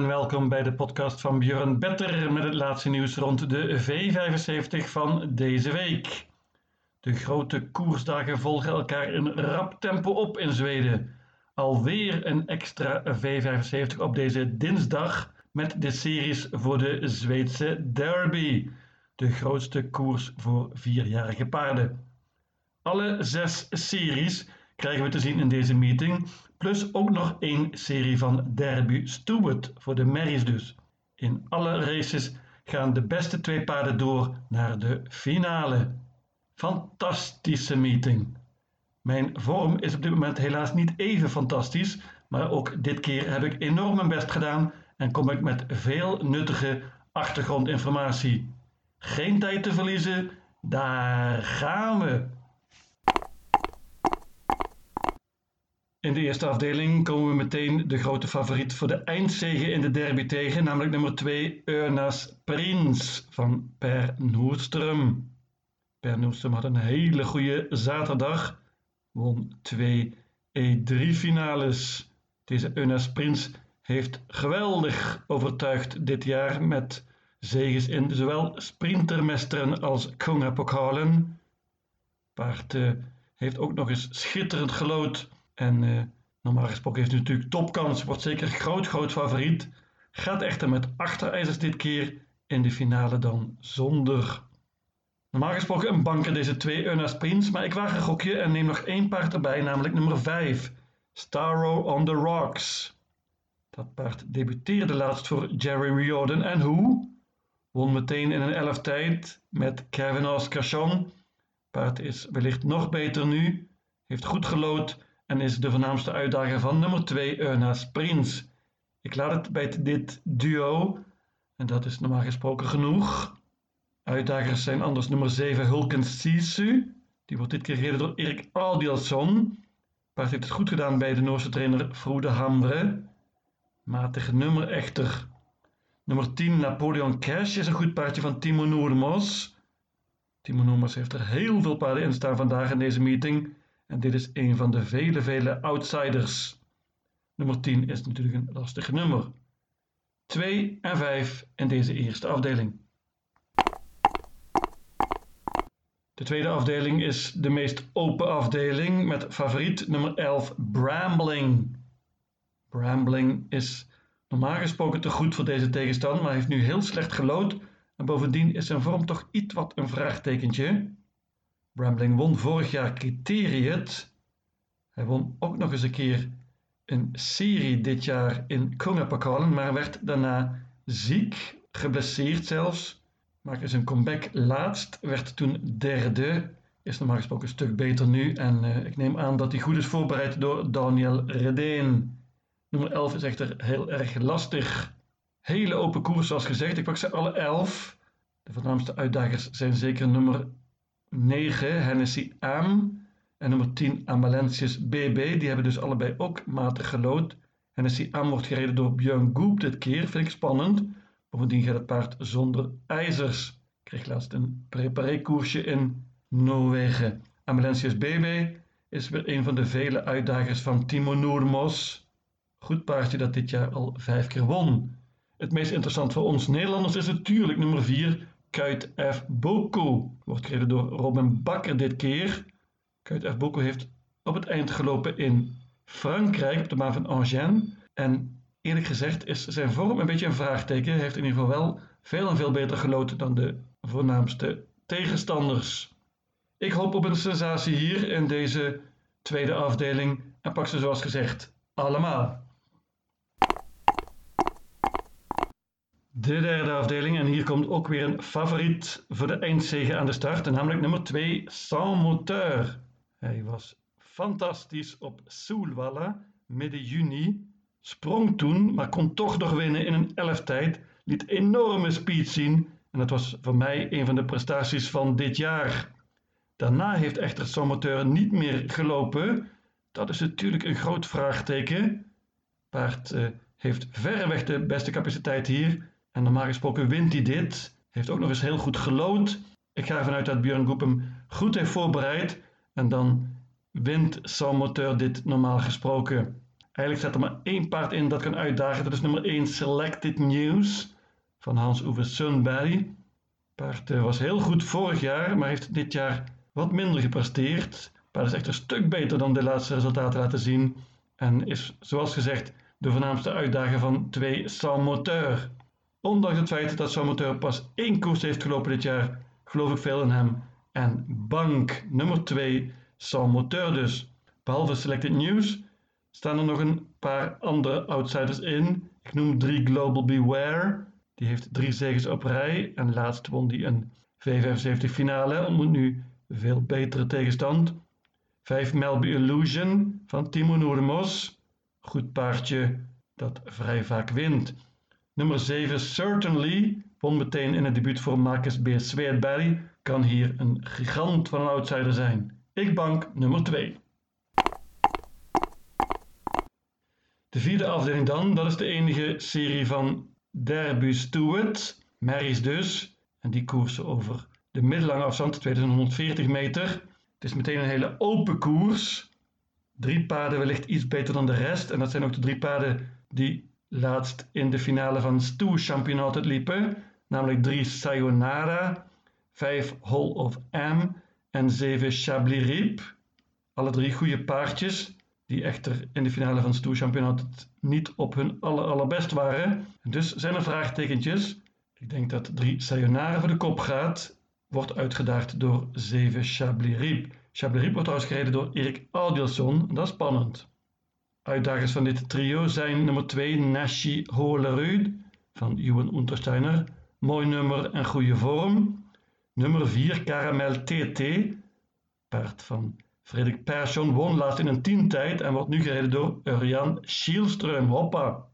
en welkom bij de podcast van Björn Better met het laatste nieuws rond de V75 van deze week. De grote koersdagen volgen elkaar in rap tempo op in Zweden. Alweer een extra V75 op deze dinsdag met de series voor de Zweedse Derby, de grootste koers voor vierjarige paarden. Alle zes series krijgen we te zien in deze meeting, plus ook nog één serie van Derby Stewart voor de merries dus. In alle races gaan de beste twee paarden door naar de finale. Fantastische meeting. Mijn vorm is op dit moment helaas niet even fantastisch, maar ook dit keer heb ik enorm mijn best gedaan en kom ik met veel nuttige achtergrondinformatie. Geen tijd te verliezen, daar gaan we! In de eerste afdeling komen we meteen de grote favoriet voor de eindzege in de derby tegen, namelijk nummer 2 Urnas Prins van Per Noordström. Per Noordström had een hele goede zaterdag, won twee E3-finales. Deze Urnas Prins heeft geweldig overtuigd dit jaar met zegens in zowel sprintermesteren als Kongapokalen. Paard heeft ook nog eens schitterend gelood en uh, normaal gesproken heeft hij natuurlijk topkans, wordt zeker groot, groot favoriet. Gaat echter met achterijzers dit keer in de finale dan zonder. Normaal gesproken een banker deze twee Urna's Prince, maar ik waag een gokje en neem nog één paard erbij, namelijk nummer 5, Starro on the Rocks. Dat paard debuteerde laatst voor Jerry Riordan en hoe? Won meteen in een elf tijd met Kevin Oscarsson. Paard is wellicht nog beter nu, heeft goed gelood en is de voornaamste uitdager van nummer 2 Urna's Prins. Ik laat het bij dit duo en dat is normaal gesproken genoeg. Uitdagers zijn anders nummer 7 Hulkens Sisu. Die wordt dit keer door Erik Audielson. Paard heeft het goed gedaan bij de Noorse trainer Frode Hamre. Matig nummer echter. Nummer 10 Napoleon Cash is een goed paardje van Timo Noormos. Timo Noormos heeft er heel veel paarden in staan vandaag in deze meeting. En dit is een van de vele, vele outsiders. Nummer 10 is natuurlijk een lastig nummer. 2 en 5 in deze eerste afdeling. De tweede afdeling is de meest open afdeling met favoriet nummer 11 Brambling. Brambling is normaal gesproken te goed voor deze tegenstand, maar heeft nu heel slecht gelood en bovendien is zijn vorm toch iets wat een vraagtekentje. Brambling won vorig jaar Criteriët. Hij won ook nog eens een keer een serie dit jaar in Kongapakalen, maar werd daarna ziek, geblesseerd zelfs. Maakte zijn comeback laatst, werd toen derde. Is normaal gesproken een stuk beter nu en uh, ik neem aan dat hij goed is voorbereid door Daniel Redeen. Nummer 11 is echter heel erg lastig. Hele open koers zoals gezegd, ik pak ze alle 11. De voornaamste uitdagers zijn zeker nummer 9 Hennessy Am en nummer 10 Amalentius BB. Die hebben dus allebei ook matig gelood. Hennessy Am wordt gereden door Björn Goop dit keer, vind ik spannend. Bovendien gaat het paard zonder ijzers. Kreeg laatst een preparé-koersje in Noorwegen. Amalentius BB is weer een van de vele uitdagers van Timo Noormos. Goed paardje dat dit jaar al vijf keer won. Het meest interessant voor ons Nederlanders is natuurlijk nummer 4, Kuit F. Boko wordt gereden door Robin Bakker dit keer. Kuit F. Boko heeft op het eind gelopen in Frankrijk op de baan van Angers. En eerlijk gezegd is zijn vorm een beetje een vraagteken. Hij heeft in ieder geval wel veel en veel beter geloten dan de voornaamste tegenstanders. Ik hoop op een sensatie hier in deze tweede afdeling en pak ze zoals gezegd allemaal. De derde afdeling, en hier komt ook weer een favoriet voor de eindzege aan de start, namelijk nummer 2, Sans Moteur. Hij was fantastisch op Soelwalla midden juni, sprong toen, maar kon toch nog winnen in een elftijd, liet enorme speed zien en dat was voor mij een van de prestaties van dit jaar. Daarna heeft echter Sans Moteur niet meer gelopen. Dat is natuurlijk een groot vraagteken. Paard uh, heeft verreweg de beste capaciteit hier en normaal gesproken wint hij dit. Heeft ook nog eens heel goed gelood. Ik ga ervan uit dat Björn Goep hem goed heeft voorbereid. En dan wint Moteur dit normaal gesproken. Eigenlijk staat er maar één paard in dat kan uitdagen. Dat is nummer 1 Selected News van Hans-Uwe Sunberry. Paard eh, was heel goed vorig jaar, maar heeft dit jaar wat minder gepresteerd. Paard is echt een stuk beter dan de laatste resultaten laten zien. En is, zoals gezegd, de voornaamste uitdager van twee Sans Moteur. Ondanks het feit dat Sans Moteur pas één koers heeft gelopen dit jaar, geloof ik veel in hem. En Bank, nummer 2, Sans Moteur dus. Behalve Selected News staan er nog een paar andere outsiders in. Ik noem 3 Global Beware. Die heeft drie zegens op rij en laatst won die een V75 finale. Ontmoet nu veel betere tegenstand. 5 Melby Illusion van Timo Noordemos. Goed paardje dat vrij vaak wint. Nummer 7 Certainly won meteen in het debuut voor Marcus B. Sweetberry. Kan hier een gigant van een outsider zijn. Ik bank nummer 2. De vierde afdeling dan, dat is de enige serie van Derby Stewart, Mary's dus. En die koersen over de middellange afstand, 2140 meter. Het is meteen een hele open koers. Drie paarden wellicht iets beter dan de rest. En dat zijn ook de drie paarden die laatst in de finale van Stoe Championat liepen. Namelijk drie Sayonara, vijf Hall of M en zeven Chablis Rip. Alle drie goede paardjes die echter in de finale van Stoe Championat niet op hun aller, allerbest waren. Dus zijn er vraagtekentjes. Ik denk dat 3 Sayonara voor de kop gaat. Wordt uitgedaagd door 7 Chablis Riep. Chablis Riep wordt trouwens gereden door Erik Audielson. Dat is spannend. Uitdagers van dit trio zijn nummer 2 Nashi Holerud van Johan Untersteiner. Mooi nummer en goede vorm. Nummer 4 Caramel TT, paard van Frederik Persson won laatst in een tientijd en wordt nu gereden door Urian Schielström. Hoppa!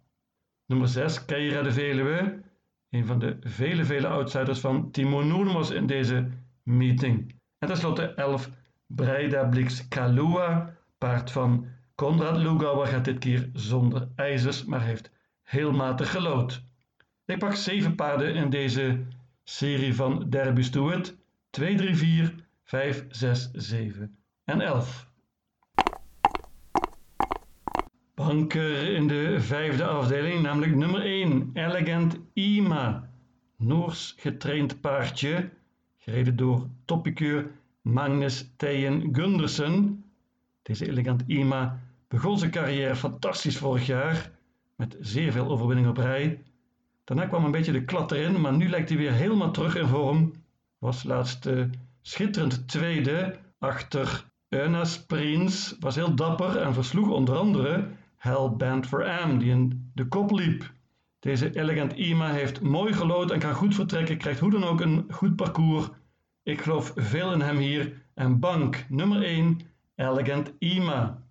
Nummer 6, Keira de Veluwe. Een van de vele, vele outsiders van Timo Noermos in deze meeting. En tenslotte 11, Breida Blix Kalua. Paard van Konrad Lugauer gaat dit keer zonder ijzers, maar heeft heel matig gelood. Ik pak 7 paarden in deze serie van Derby Stewart. 2, 3, 4, 5, 6, 7 en 11. Banker in de vijfde afdeling, namelijk nummer 1, Elegant Ima. Noors getraind paardje, gereden door toppikeur Magnus Teyen Gundersen. Deze Elegant Ima begon zijn carrière fantastisch vorig jaar, met zeer veel overwinningen op rij. Daarna kwam een beetje de klad erin, maar nu lijkt hij weer helemaal terug in vorm. Was laatst uh, schitterend tweede achter Ernas Prins was heel dapper en versloeg onder andere Hellbent for Am, die in de kop liep. Deze Elegant Ima heeft mooi gelood en kan goed vertrekken, krijgt hoe dan ook een goed parcours. Ik geloof veel in hem hier. En bank nummer 1, Elegant Ima.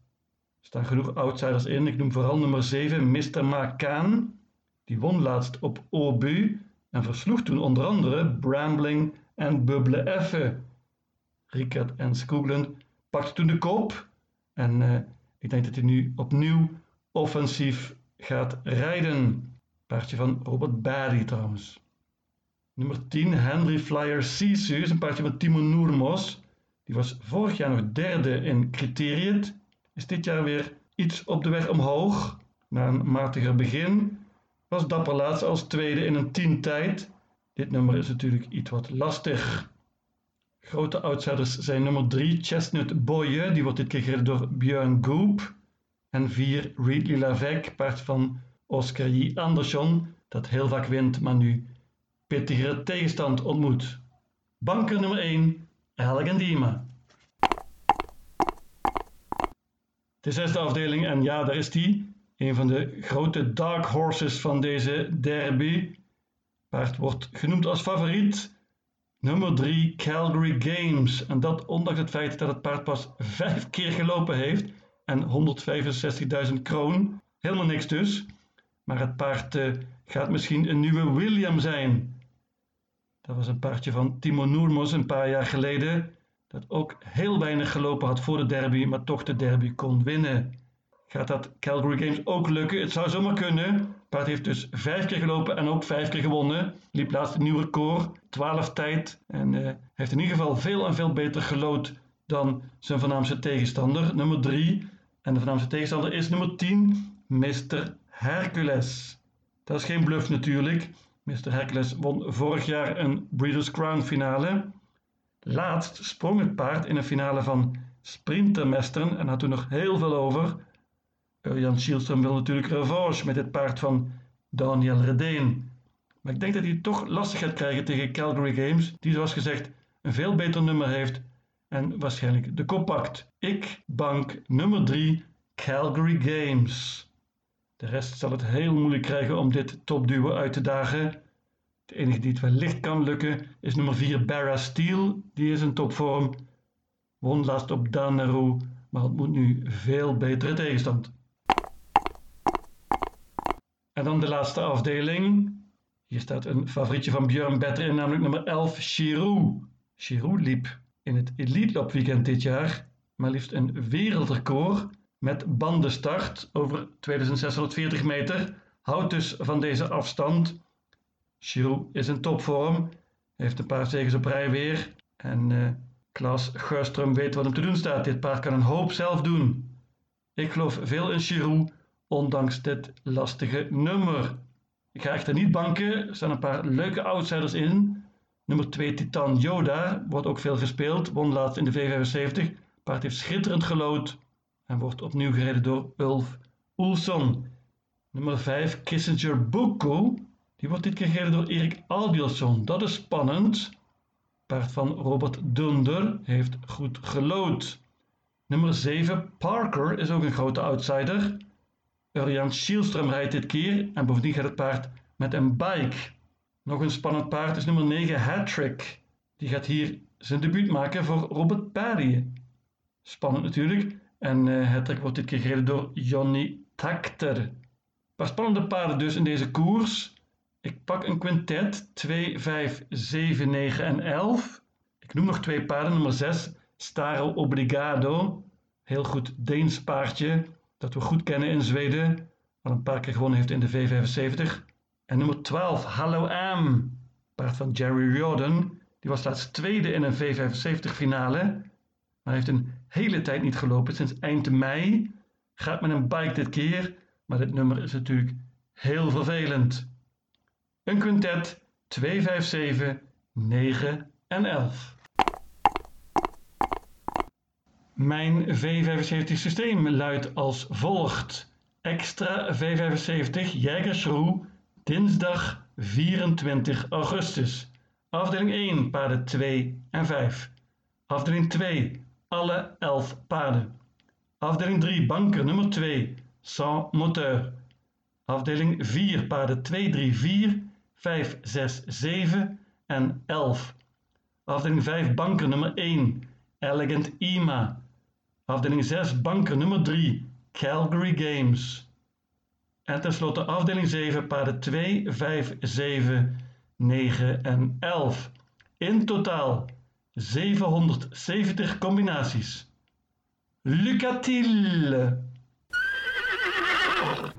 Staan genoeg outsiders in. Ik noem vooral nummer 7, Mr. Makaan. Die won laatst op Obu en versloeg toen onder andere Brambling en Bubble Effe. Rickert en Skoogland pakte toen de kop. En uh, ik denk dat hij nu opnieuw offensief gaat rijden. Paardje van Robert Barry trouwens. Nummer 10, Henry Flyer Sisu, is een paardje van Timo Noermos. Die was vorig jaar nog derde in Criteriet. Is dit jaar weer iets op de weg omhoog. Na een matiger begin. Was dapper laatst als tweede in een 10 tijd. Dit nummer is natuurlijk iets wat lastig. Grote outsiders zijn nummer 3 Chestnut Boye, die wordt dit keer gereden door Björn Goop. En 4 Ridley Lavec, paard van Oscar J. Andersson, dat heel vaak wint, maar nu pittigere tegenstand ontmoet. Banker nummer 1, Elegant De zesde afdeling, en ja, daar is die. Een van de grote dark horses van deze derby. Paard wordt genoemd als favoriet Nummer 3, Calgary Games. En dat ondanks het feit dat het paard pas vijf keer gelopen heeft en 165.000 kroon. Helemaal niks dus. Maar het paard uh, gaat misschien een nieuwe William zijn. Dat was een paardje van Timo Noermos een paar jaar geleden. Dat ook heel weinig gelopen had voor de derby, maar toch de derby kon winnen. Gaat dat Calgary Games ook lukken? Het zou zomaar kunnen. Paard heeft dus vijf keer gelopen en ook vijf keer gewonnen. Liep laatst een nieuw record, 12 tijd. En uh, heeft in ieder geval veel en veel beter gelood dan zijn voornaamste tegenstander. Nummer 3, En de voornaamste tegenstander is nummer 10, Mr. Hercules. Dat is geen bluff natuurlijk. Mr. Hercules won vorig jaar een Breeders' Crown finale. Laatst sprong het paard in een finale van Sprintermesteren en had toen nog heel veel over. Jan Schielström wil natuurlijk revanche met dit paard van Daniel Redeen. Maar ik denk dat hij het toch lastig gaat krijgen tegen Calgary Games, die zoals gezegd een veel beter nummer heeft en waarschijnlijk de kop pakt. Ik bank nummer 3 Calgary Games. De rest zal het heel moeilijk krijgen om dit topduo uit te dagen. De enige die het wellicht kan lukken is nummer 4 Barra Steel. Die is in topvorm. Won laatst op Daneru, maar ontmoet nu veel betere tegenstand. En dan de laatste afdeling. Hier staat een favorietje van Björn Better in, namelijk nummer 11, Chirou. Chirou liep in het Elite dit jaar maar liefst een wereldrecord met bandenstart over 2640 meter. Houdt dus van deze afstand. Chirou is in topvorm, heeft een paar zegens op rij weer. En uh, Klaas Geurström weet wat hem te doen staat. Dit paard kan een hoop zelf doen. Ik geloof veel in Chirou, ondanks dit lastige nummer. Ik ga echter niet banken, er staan een paar leuke outsiders in. Nummer 2 Titan Yoda wordt ook veel gespeeld, won laatst in de V75. Paard heeft schitterend gelood en wordt opnieuw gereden door Ulf Oelson. Nummer 5 Kissinger Boko, die wordt dit keer gereden door Erik Albielson. Dat is spannend. Paard van Robert Dunder heeft goed gelood. Nummer 7 Parker is ook een grote outsider. Urian Schielström rijdt dit keer en bovendien gaat het paard met een bike. Nog een spannend paard is nummer 9 Hattrick. Die gaat hier zijn debuut maken voor Robert Paddy. Spannend natuurlijk. En uh, Hattrick wordt dit keer gereden door Johnny Takter. Een paar spannende paarden dus in deze koers. Ik pak een quintet 2, 5, 7, 9 en 11. Ik noem nog twee paarden. Nummer 6 Staro Obligado. Heel goed Deens paardje dat we goed kennen in Zweden, wat een paar keer gewonnen heeft in de V75. En nummer 12, Hallo Am, paard van Jerry Riordan. Die was laatst tweede in een V75 finale, maar heeft een hele tijd niet gelopen, sinds eind mei. Gaat met een bike dit keer, maar dit nummer is natuurlijk heel vervelend. Een quintet 2, 5, 7, 9 en 11. Mijn V75 systeem luidt als volgt. Extra V75 Jägersroe, dinsdag 24 augustus. Afdeling 1, paarden 2 en 5. Afdeling 2, alle 11 paarden. Afdeling 3, banker nummer 2, sans moteur. Afdeling 4, paarden 2, 3, 4, 5, 6, 7 en 11. Afdeling 5, banker nummer 1, Elegant Ima. Afdeling 6, banken nummer 3, Calgary Games. En tenslotte afdeling 7, paarden 2, 5, 7, 9 en 11. In totaal 770 combinaties. Lucatile!